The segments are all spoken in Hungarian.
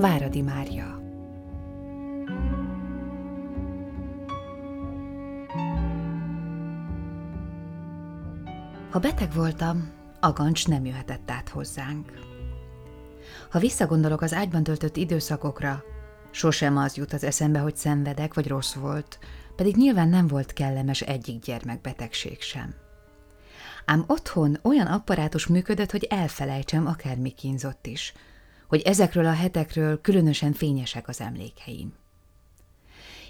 Váradi Mária Ha beteg voltam, a gancs nem jöhetett át hozzánk. Ha visszagondolok az ágyban töltött időszakokra, sosem az jut az eszembe, hogy szenvedek vagy rossz volt, pedig nyilván nem volt kellemes egyik gyermekbetegség sem. Ám otthon olyan apparátus működött, hogy elfelejtsem, akármi kínzott is, hogy ezekről a hetekről különösen fényesek az emlékeim.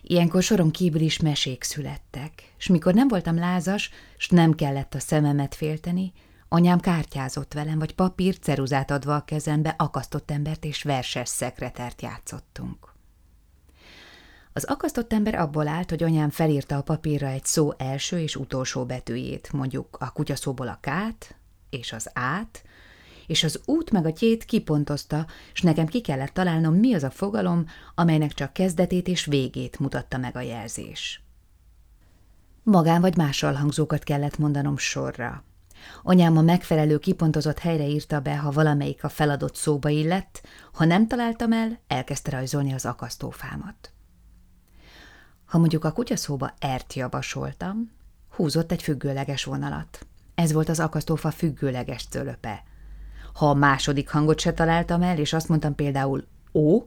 Ilyenkor soron kívül is mesék születtek, és mikor nem voltam lázas, s nem kellett a szememet félteni, anyám kártyázott velem, vagy papír ceruzát adva a kezembe, akasztott embert és verses szekretert játszottunk. Az akasztott ember abból állt, hogy anyám felírta a papírra egy szó első és utolsó betűjét, mondjuk a kutyaszóból a kát és az át, és az út meg a tyét kipontozta, és nekem ki kellett találnom, mi az a fogalom, amelynek csak kezdetét és végét mutatta meg a jelzés. Magán vagy mással hangzókat kellett mondanom sorra. Anyám a megfelelő kipontozott helyre írta be, ha valamelyik a feladott szóba illett, ha nem találtam el, elkezdte rajzolni az akasztófámat. Ha mondjuk a kutyaszóba ert javasoltam, húzott egy függőleges vonalat. Ez volt az akasztófa függőleges cölöpe. Ha a második hangot se találtam el, és azt mondtam például ó,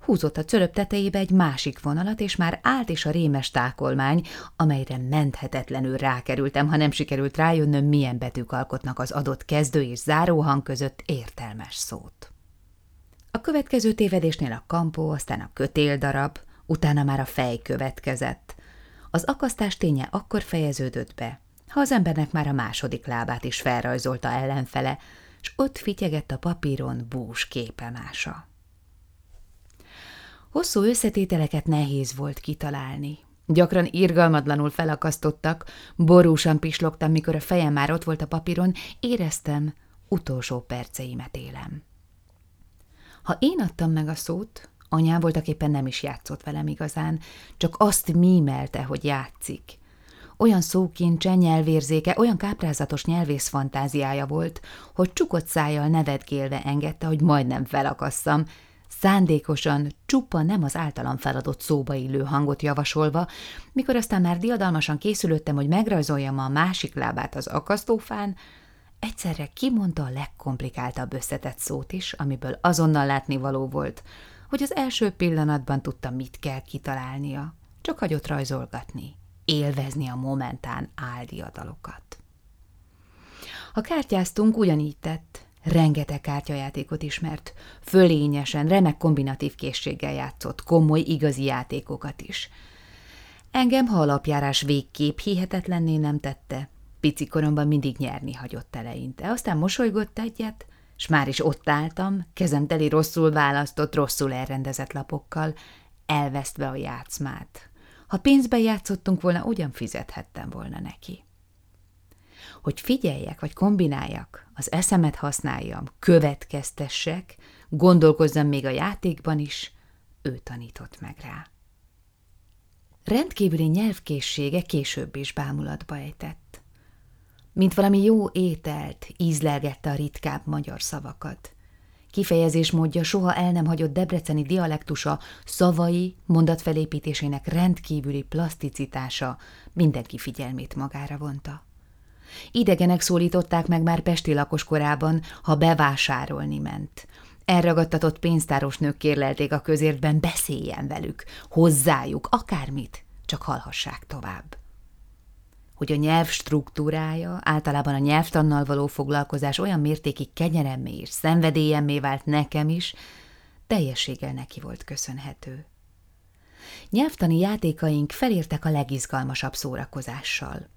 húzott a cölöp tetejébe egy másik vonalat, és már állt is a rémes tákolmány, amelyre menthetetlenül rákerültem, ha nem sikerült rájönnöm, milyen betűk alkotnak az adott kezdő és záróhang között értelmes szót. A következő tévedésnél a kampó, aztán a kötéldarab, utána már a fej következett. Az akasztás ténye akkor fejeződött be, ha az embernek már a második lábát is felrajzolta ellenfele, s ott fityegett a papíron bús képemása. Hosszú összetételeket nehéz volt kitalálni. Gyakran irgalmatlanul felakasztottak, borúsan pislogtam, mikor a fejem már ott volt a papíron, éreztem, utolsó perceimet élem. Ha én adtam meg a szót, anyám voltak éppen nem is játszott velem igazán, csak azt mímelte, hogy játszik. Olyan szókincse, nyelvérzéke, olyan káprázatos nyelvész fantáziája volt, hogy csukott szájjal nevetgélve engedte, hogy majdnem felakasszam, szándékosan csupa nem az általam feladott szóba illő hangot javasolva, mikor aztán már diadalmasan készülöttem, hogy megrajzoljam a másik lábát az akasztófán, egyszerre kimondta a legkomplikáltabb összetett szót is, amiből azonnal látni való volt, hogy az első pillanatban tudta, mit kell kitalálnia, csak hagyott rajzolgatni élvezni a momentán áldiadalokat. Ha kártyáztunk, ugyanígy tett. Rengeteg kártyajátékot ismert, fölényesen, remek kombinatív készséggel játszott, komoly, igazi játékokat is. Engem, ha alapjárás végképp hihetetlenné nem tette, pici koromban mindig nyerni hagyott eleinte. Aztán mosolygott egyet, s már is ott álltam, kezem teli rosszul választott, rosszul elrendezett lapokkal, elvesztve a játszmát, ha pénzbe játszottunk volna, ugyan fizethettem volna neki. Hogy figyeljek, vagy kombináljak, az eszemet használjam, következtessek, gondolkozzam még a játékban is, ő tanított meg rá. Rendkívüli nyelvkészsége később is bámulatba ejtett. Mint valami jó ételt, ízlelgette a ritkább magyar szavakat. Kifejezésmódja soha el nem hagyott debreceni dialektusa, szavai, mondatfelépítésének rendkívüli plaszticitása mindenki figyelmét magára vonta. Idegenek szólították meg már Pesti lakos korában, ha bevásárolni ment. Elragadtatott pénztáros nők kérlelték a közértben, beszéljen velük, hozzájuk, akármit, csak hallhassák tovább hogy a nyelv struktúrája, általában a nyelvtannal való foglalkozás olyan mértékig kenyeremmé és szenvedélyemmé vált nekem is, teljességgel neki volt köszönhető. Nyelvtani játékaink felértek a legizgalmasabb szórakozással.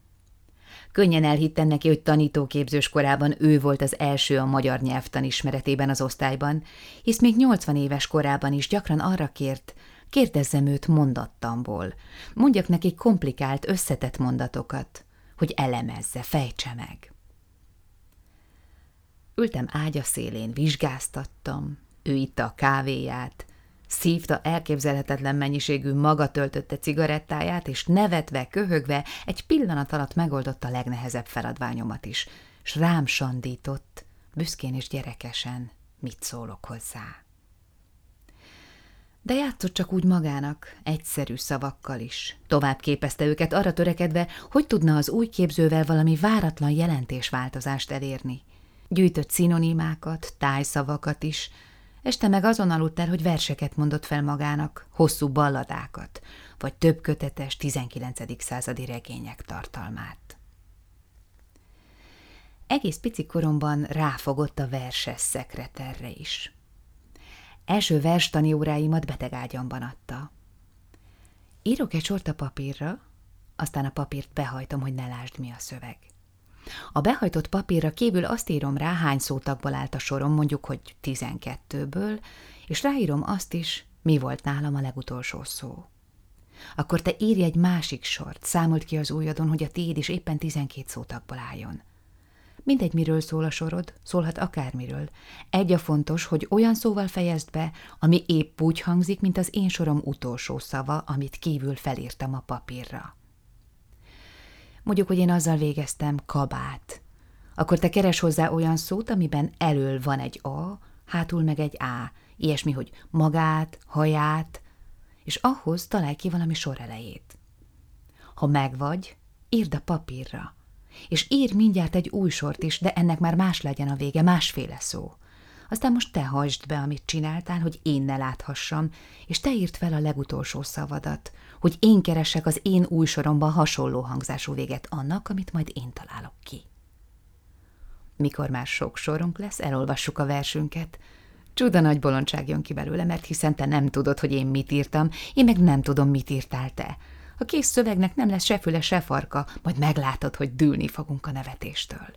Könnyen elhittem neki, hogy tanítóképzős korában ő volt az első a magyar nyelvtan ismeretében az osztályban, hisz még 80 éves korában is gyakran arra kért, Kérdezzem őt mondattamból. Mondjak neki komplikált, összetett mondatokat, hogy elemezze, fejtse meg. Ültem ágya szélén, vizsgáztattam, ő itta a kávéját, szívta elképzelhetetlen mennyiségű maga töltötte cigarettáját, és nevetve, köhögve egy pillanat alatt megoldotta a legnehezebb feladványomat is, s rám sandított, büszkén és gyerekesen, mit szólok hozzá. De játszott csak úgy magának, egyszerű szavakkal is. Tovább képezte őket arra törekedve, hogy tudna az új képzővel valami váratlan jelentésváltozást elérni. Gyűjtött szinonimákat, tájszavakat is, este meg azon aludt el, hogy verseket mondott fel magának, hosszú balladákat, vagy több kötetes 19. századi regények tartalmát. Egész pici koromban ráfogott a verses szekreterre is. Első verstani óráimat betegágyamban adta. Írok egy sort a papírra, aztán a papírt behajtom, hogy ne lásd, mi a szöveg. A behajtott papírra kívül azt írom rá, hány szótakból állt a sorom, mondjuk, hogy tizenkettőből, és ráírom azt is, mi volt nálam a legutolsó szó. Akkor te írj egy másik sort, számolt ki az ujjadon, hogy a tiéd is éppen tizenkét szótakból álljon. Mindegy, miről szól a sorod, szólhat akármiről. Egy a fontos, hogy olyan szóval fejezd be, ami épp úgy hangzik, mint az én sorom utolsó szava, amit kívül felírtam a papírra. Mondjuk, hogy én azzal végeztem kabát. Akkor te keres hozzá olyan szót, amiben elől van egy A, hátul meg egy A, ilyesmi, hogy magát, haját, és ahhoz találj ki valami sor elejét. Ha megvagy, írd a papírra, és ír mindjárt egy új sort is, de ennek már más legyen a vége, másféle szó. Aztán most te hajtsd be, amit csináltál, hogy én ne láthassam, és te írt fel a legutolsó szavadat, hogy én keresek az én új soromban hasonló hangzású véget annak, amit majd én találok ki. Mikor már sok sorunk lesz, elolvassuk a versünket. Csuda nagy bolondság jön ki belőle, mert hiszen te nem tudod, hogy én mit írtam, én meg nem tudom, mit írtál te. A kész szövegnek nem lesz se füle, se farka, majd meglátod, hogy dűlni fogunk a nevetéstől.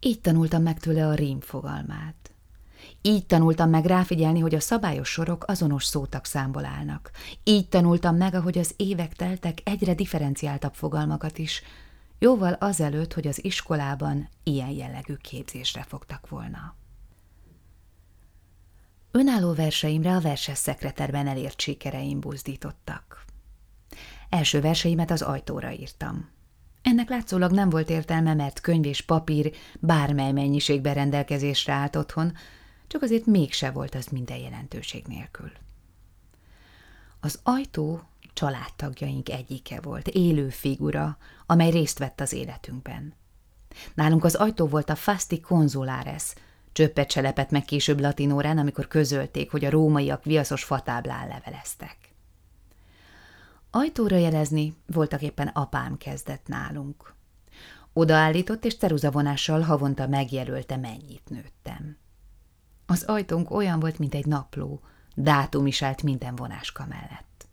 Így tanultam meg tőle a rím fogalmát. Így tanultam meg ráfigyelni, hogy a szabályos sorok azonos szótak számból állnak. Így tanultam meg, ahogy az évek teltek egyre differenciáltabb fogalmakat is, jóval azelőtt, hogy az iskolában ilyen jellegű képzésre fogtak volna. Önálló verseimre a verses szekreterben elért sikereim buzdítottak. Első verseimet az ajtóra írtam. Ennek látszólag nem volt értelme, mert könyv és papír bármely mennyiségben rendelkezésre állt otthon, csak azért mégse volt az minden jelentőség nélkül. Az ajtó családtagjaink egyike volt, élő figura, amely részt vett az életünkben. Nálunk az ajtó volt a Fasti Consulares, Csöppet se lepett meg később latinórán, amikor közölték, hogy a rómaiak viaszos fatáblán leveleztek. Ajtóra jelezni voltak éppen apám kezdett nálunk. Odaállított és ceruzavonással havonta megjelölte, mennyit nőttem. Az ajtónk olyan volt, mint egy napló, dátum is állt minden vonáska mellett.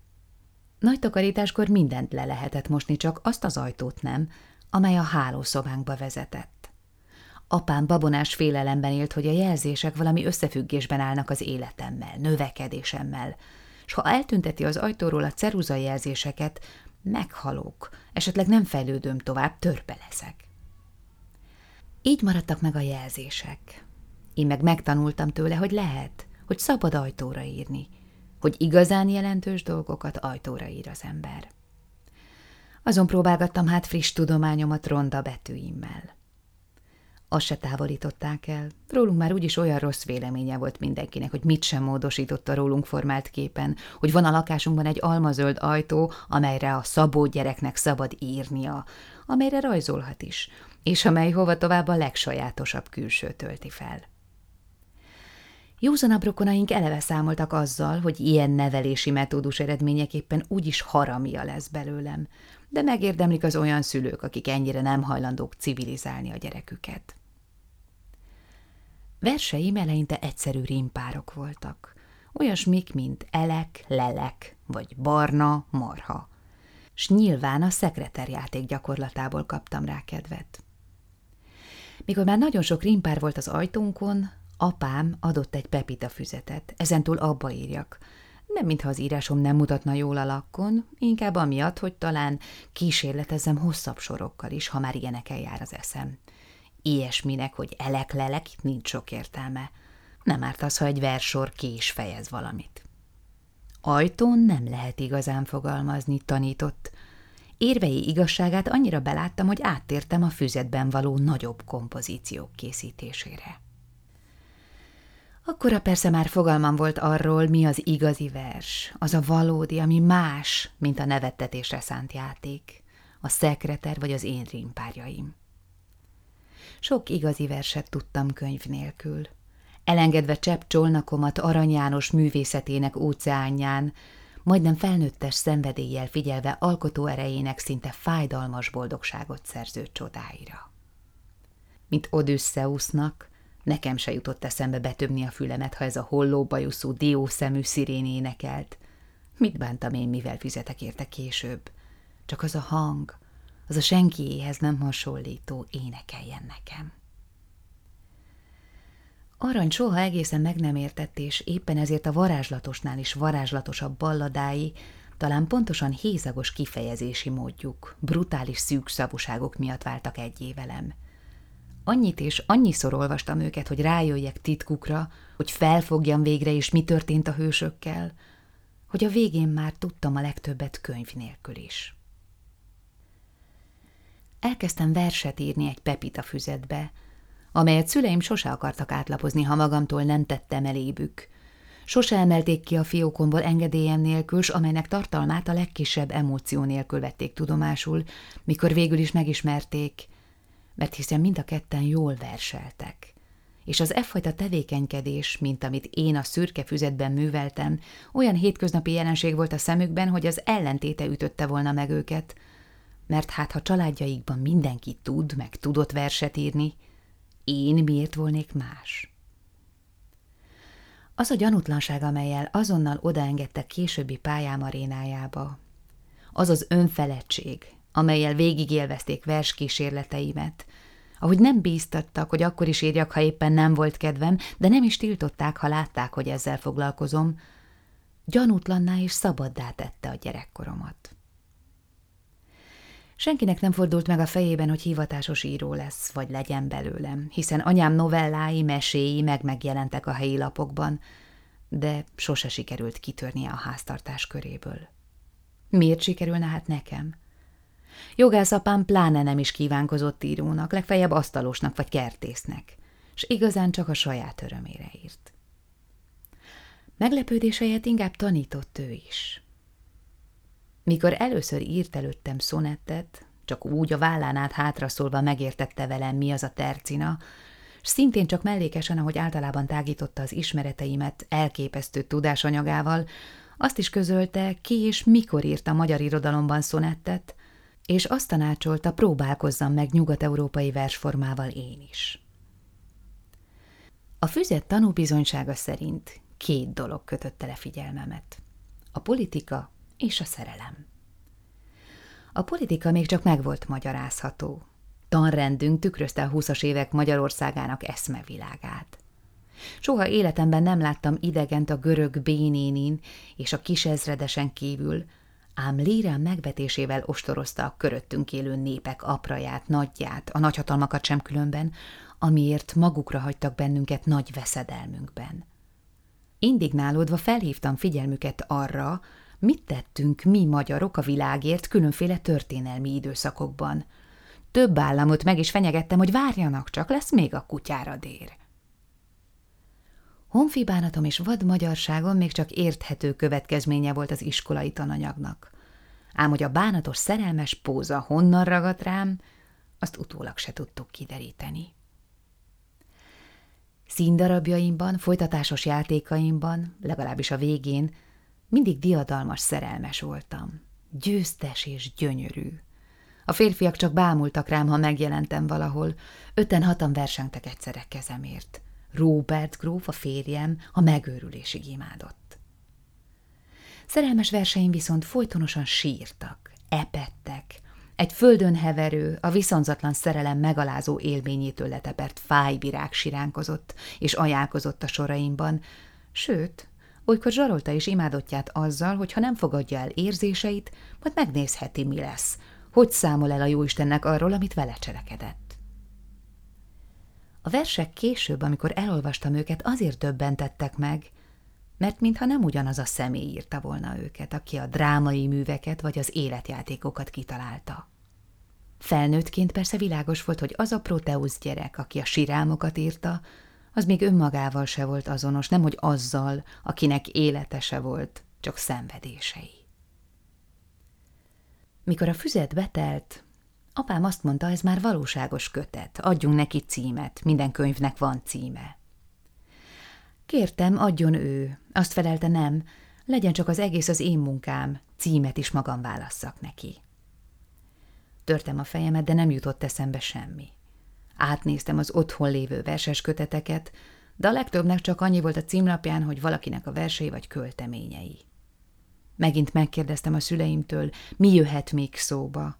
Nagy takarításkor mindent le lehetett mosni, csak azt az ajtót nem, amely a hálószobánkba vezetett. Apám babonás félelemben élt, hogy a jelzések valami összefüggésben állnak az életemmel, növekedésemmel, és ha eltünteti az ajtóról a ceruza jelzéseket, meghalok, esetleg nem fejlődöm tovább, törpe leszek. Így maradtak meg a jelzések. Én meg megtanultam tőle, hogy lehet, hogy szabad ajtóra írni, hogy igazán jelentős dolgokat ajtóra ír az ember. Azon próbálgattam hát friss tudományomat ronda betűimmel. Azt se távolították el. Rólunk már úgyis olyan rossz véleménye volt mindenkinek, hogy mit sem módosított a rólunk formált képen, hogy van a lakásunkban egy almazöld ajtó, amelyre a szabó gyereknek szabad írnia, amelyre rajzolhat is, és amely hova tovább a legsajátosabb külső tölti fel. Józanabb rokonaink eleve számoltak azzal, hogy ilyen nevelési metódus eredményeképpen úgyis haramia lesz belőlem, de megérdemlik az olyan szülők, akik ennyire nem hajlandók civilizálni a gyereküket. Verseim eleinte egyszerű rímpárok voltak, olyasmik, mint elek, lelek, vagy barna, marha. S nyilván a szekreterjáték gyakorlatából kaptam rá kedvet. Mikor már nagyon sok rímpár volt az ajtónkon, apám adott egy pepita füzetet, ezentúl abba írjak. Nem mintha az írásom nem mutatna jól a lakkon, inkább amiatt, hogy talán kísérletezzem hosszabb sorokkal is, ha már ilyenekkel jár az eszem ilyesminek, hogy elek-lelek, itt nincs sok értelme. Nem árt az, ha egy versor ki is fejez valamit. Ajtón nem lehet igazán fogalmazni, tanított. Érvei igazságát annyira beláttam, hogy áttértem a füzetben való nagyobb kompozíciók készítésére. Akkora persze már fogalmam volt arról, mi az igazi vers, az a valódi, ami más, mint a nevettetésre szánt játék, a szekreter vagy az én rímpárjaim. Sok igazi verset tudtam könyv nélkül. Elengedve csepp csolnakomat Arany János művészetének óceánján, majdnem felnőttes szenvedéllyel figyelve alkotó erejének szinte fájdalmas boldogságot szerző csodáira. Mint Odüsszeusznak, nekem se jutott eszembe betöbni a fülemet, ha ez a hollóbajuszú, diószemű szirén énekelt. Mit bántam én, mivel fizetek érte később? Csak az a hang, az a senkiéhez nem hasonlító énekeljen nekem. Arany soha egészen meg nem értett, és éppen ezért a varázslatosnál is varázslatosabb balladái, talán pontosan hézagos kifejezési módjuk, brutális szűkszavúságok miatt váltak egy velem. Annyit és annyiszor olvastam őket, hogy rájöjjek titkukra, hogy felfogjam végre is, mi történt a hősökkel, hogy a végén már tudtam a legtöbbet könyv nélkül is. Elkezdtem verset írni egy pepita füzetbe, amelyet szüleim sose akartak átlapozni, ha magamtól nem tettem elébük. Sose emelték ki a fiókomból engedélyem nélkül, s amelynek tartalmát a legkisebb emóció nélkül vették tudomásul, mikor végül is megismerték, mert hiszen mind a ketten jól verseltek. És az e fajta tevékenykedés, mint amit én a szürke füzetben műveltem, olyan hétköznapi jelenség volt a szemükben, hogy az ellentéte ütötte volna meg őket, mert hát ha családjaikban mindenki tud, meg tudott verset írni, én miért volnék más? Az a gyanútlanság, amelyel azonnal odaengedtek későbbi pályám arénájába, az az önfeledtség, amelyel végigélvezték verskísérleteimet, ahogy nem bíztattak, hogy akkor is írjak, ha éppen nem volt kedvem, de nem is tiltották, ha látták, hogy ezzel foglalkozom, gyanútlanná és szabaddá tette a gyerekkoromat. Senkinek nem fordult meg a fejében, hogy hivatásos író lesz, vagy legyen belőlem, hiszen anyám novellái, meséi meg megjelentek a helyi lapokban, de sose sikerült kitörnie a háztartás köréből. Miért sikerülne hát nekem? Jogászapám pláne nem is kívánkozott írónak, legfeljebb asztalosnak vagy kertésznek, és igazán csak a saját örömére írt. Meglepődéseit inkább tanított ő is. Mikor először írt előttem szonettet, csak úgy a vállán át hátraszólva megértette velem, mi az a tercina, s szintén csak mellékesen, ahogy általában tágította az ismereteimet elképesztő tudásanyagával, azt is közölte, ki és mikor írt a magyar irodalomban szonettet, és azt tanácsolta, próbálkozzam meg nyugat-európai versformával én is. A füzet tanúbizonysága szerint két dolog kötötte le figyelmemet. A politika és a szerelem. A politika még csak meg volt magyarázható. Tanrendünk tükrözte a húszas évek Magyarországának eszmevilágát. Soha életemben nem láttam idegent a görög bénénin és a kisezredesen kívül, ám Lírán megvetésével ostorozta a köröttünk élő népek apraját, nagyját, a nagyhatalmakat sem különben, amiért magukra hagytak bennünket nagy veszedelmünkben. Indignálódva felhívtam figyelmüket arra, mit tettünk mi magyarok a világért különféle történelmi időszakokban. Több államot meg is fenyegettem, hogy várjanak csak, lesz még a kutyára dér. Honfibánatom és vad magyarságom még csak érthető következménye volt az iskolai tananyagnak. Ám hogy a bánatos szerelmes póza honnan ragadt rám, azt utólag se tudtuk kideríteni. Színdarabjaimban, folytatásos játékaimban, legalábbis a végén, mindig diadalmas szerelmes voltam. Győztes és gyönyörű. A férfiak csak bámultak rám, ha megjelentem valahol. Öten-hatan versengtek egyszerre kezemért. Robert gróf, a férjem, a megőrülésig imádott. Szerelmes verseim viszont folytonosan sírtak, epettek, egy földön heverő, a viszonzatlan szerelem megalázó élményétől letepert fájvirág siránkozott és ajánlkozott a soraimban, sőt, olykor zsarolta is imádottját azzal, hogy ha nem fogadja el érzéseit, majd megnézheti, mi lesz, hogy számol el a jóistennek arról, amit vele cselekedett. A versek később, amikor elolvastam őket, azért döbbentettek meg, mert mintha nem ugyanaz a személy írta volna őket, aki a drámai műveket vagy az életjátékokat kitalálta. Felnőttként persze világos volt, hogy az a Proteusz gyerek, aki a sirálmokat írta, az még önmagával se volt azonos, nemhogy azzal, akinek élete se volt, csak szenvedései. Mikor a füzet betelt, apám azt mondta, ez már valóságos kötet, adjunk neki címet, minden könyvnek van címe. Kértem, adjon ő, azt felelte nem, legyen csak az egész az én munkám, címet is magam válasszak neki. Törtem a fejemet, de nem jutott eszembe semmi. Átnéztem az otthon lévő verses köteteket, de a legtöbbnek csak annyi volt a címlapján, hogy valakinek a versei vagy költeményei. Megint megkérdeztem a szüleimtől, mi jöhet még szóba.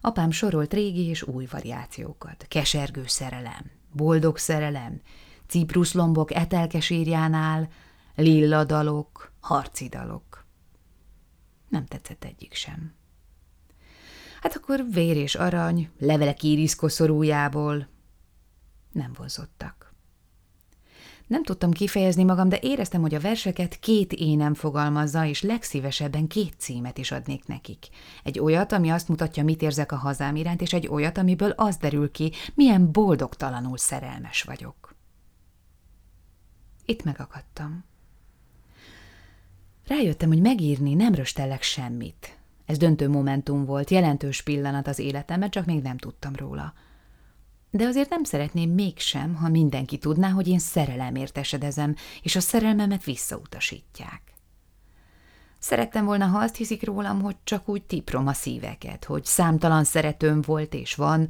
Apám sorolt régi és új variációkat. Kesergő szerelem, boldog szerelem, cipruszlombok etelkesírjánál, lilla dalok, harci dalok. Nem tetszett egyik sem. Hát akkor vér és arany, levelek íriszkoszorújából nem vonzottak. Nem tudtam kifejezni magam, de éreztem, hogy a verseket két énem fogalmazza, és legszívesebben két címet is adnék nekik. Egy olyat, ami azt mutatja, mit érzek a hazám iránt, és egy olyat, amiből az derül ki, milyen boldogtalanul szerelmes vagyok. Itt megakadtam. Rájöttem, hogy megírni nem röstellek semmit. Ez döntő momentum volt, jelentős pillanat az életemben, csak még nem tudtam róla. De azért nem szeretném mégsem, ha mindenki tudná, hogy én szerelemért esedezem, és a szerelmemet visszautasítják. Szerettem volna, ha azt hiszik rólam, hogy csak úgy tiprom a szíveket, hogy számtalan szeretőm volt és van.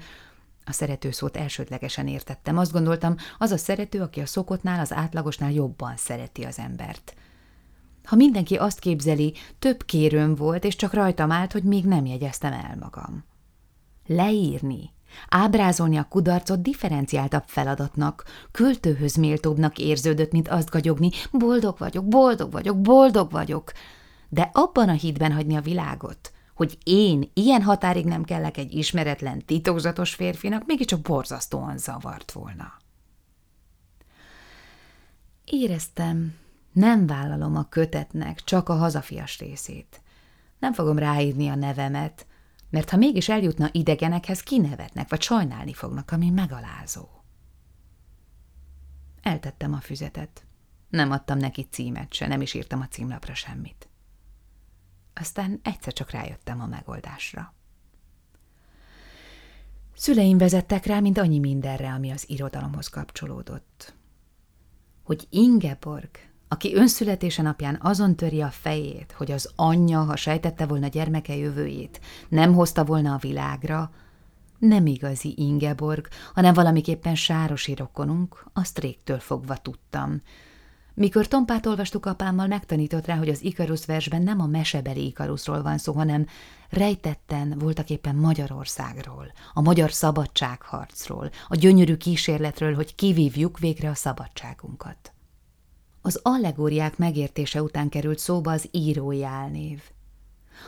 A szerető szót elsődlegesen értettem. Azt gondoltam, az a szerető, aki a szokottnál, az átlagosnál jobban szereti az embert – ha mindenki azt képzeli, több kérőm volt, és csak rajtam állt, hogy még nem jegyeztem el magam. Leírni, ábrázolni a kudarcot differenciáltabb feladatnak, költőhöz méltóbbnak érződött, mint azt gagyogni, boldog vagyok, boldog vagyok, boldog vagyok, de abban a hitben hagyni a világot, hogy én ilyen határig nem kellek egy ismeretlen, titokzatos férfinak, mégiscsak borzasztóan zavart volna. Éreztem, nem vállalom a kötetnek csak a hazafias részét. Nem fogom ráírni a nevemet, mert ha mégis eljutna idegenekhez, kinevetnek, vagy sajnálni fognak, ami megalázó. Eltettem a füzetet. Nem adtam neki címet se, nem is írtam a címlapra semmit. Aztán egyszer csak rájöttem a megoldásra. Szüleim vezettek rá, mint annyi mindenre, ami az irodalomhoz kapcsolódott. Hogy Ingeborg aki önszületése napján azon töri a fejét, hogy az anyja, ha sejtette volna gyermeke jövőjét, nem hozta volna a világra, nem igazi Ingeborg, hanem valamiképpen sárosi rokonunk, azt régtől fogva tudtam. Mikor Tompát olvastuk apámmal, megtanított rá, hogy az Ikarusz versben nem a mesebeli Ikaruszról van szó, hanem rejtetten voltak éppen Magyarországról, a magyar szabadságharcról, a gyönyörű kísérletről, hogy kivívjuk végre a szabadságunkat. Az allegóriák megértése után került szóba az írói álnév.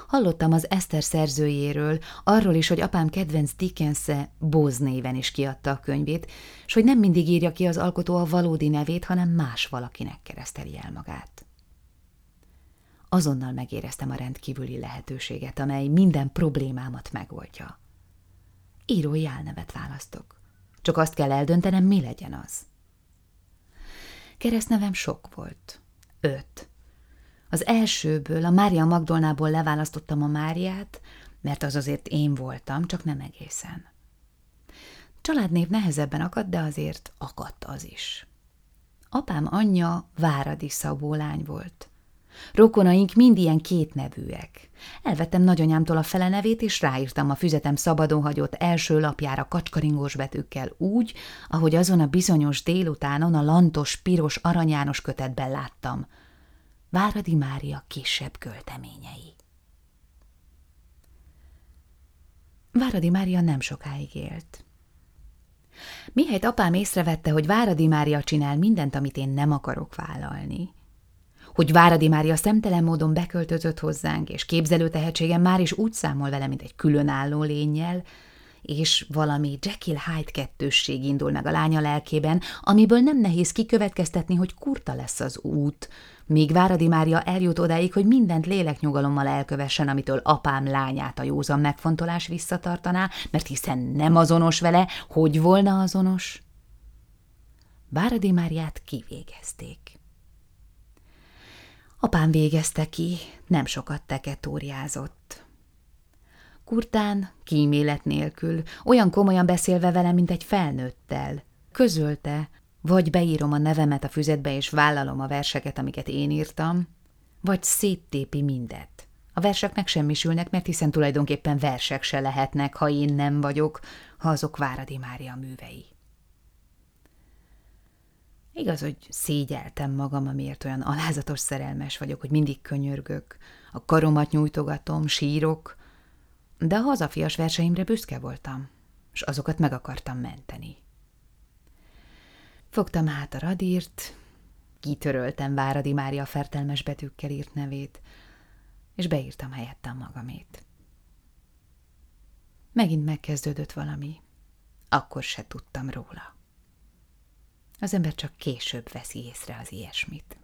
Hallottam az Eszter szerzőjéről, arról is, hogy apám kedvenc Dickens-e Bóz néven is kiadta a könyvét, és hogy nem mindig írja ki az alkotó a valódi nevét, hanem más valakinek kereszteli el magát. Azonnal megéreztem a rendkívüli lehetőséget, amely minden problémámat megoldja. Írói álnevet választok. Csak azt kell eldöntenem, mi legyen az. Keresztnevem sok volt. Öt. Az elsőből, a Mária Magdolnából leválasztottam a Máriát, mert az azért én voltam, csak nem egészen. Családnév nehezebben akadt, de azért akadt az is. Apám anyja Váradi Szabó lány volt. Rokonaink mind ilyen kétnevűek. Elvettem nagyanyámtól a fele nevét, és ráírtam a füzetem szabadon hagyott első lapjára kacskaringós betűkkel úgy, ahogy azon a bizonyos délutánon a lantos, piros, aranyános kötetben láttam. Váradi Mária kisebb költeményei. Váradi Mária nem sokáig élt. Mihelyt apám észrevette, hogy Váradi Mária csinál mindent, amit én nem akarok vállalni, hogy Váradi Mária szemtelen módon beköltözött hozzánk, és képzelő tehetségem már is úgy számol vele, mint egy különálló lényel, és valami Jekyll Hyde kettősség indul meg a lánya lelkében, amiből nem nehéz kikövetkeztetni, hogy kurta lesz az út, míg Váradi Mária eljut odáig, hogy mindent léleknyugalommal elkövessen, amitől apám lányát a józan megfontolás visszatartaná, mert hiszen nem azonos vele, hogy volna azonos? Váradi Máriát kivégezték. Apám végezte ki, nem sokat teketóriázott. Kurtán, kímélet nélkül, olyan komolyan beszélve velem, mint egy felnőttel, közölte, vagy beírom a nevemet a füzetbe, és vállalom a verseket, amiket én írtam, vagy széttépi mindet. A versek megsemmisülnek, mert hiszen tulajdonképpen versek se lehetnek, ha én nem vagyok, ha azok Váradi Mária művei. Igaz, hogy szégyeltem magam, amiért olyan alázatos szerelmes vagyok, hogy mindig könyörgök, a karomat nyújtogatom, sírok, de a hazafias verseimre büszke voltam, és azokat meg akartam menteni. Fogtam hát a radírt, kitöröltem Váradi Mária fertelmes betűkkel írt nevét, és beírtam helyettem magamét. Megint megkezdődött valami, akkor se tudtam róla. Az ember csak később veszi észre az ilyesmit.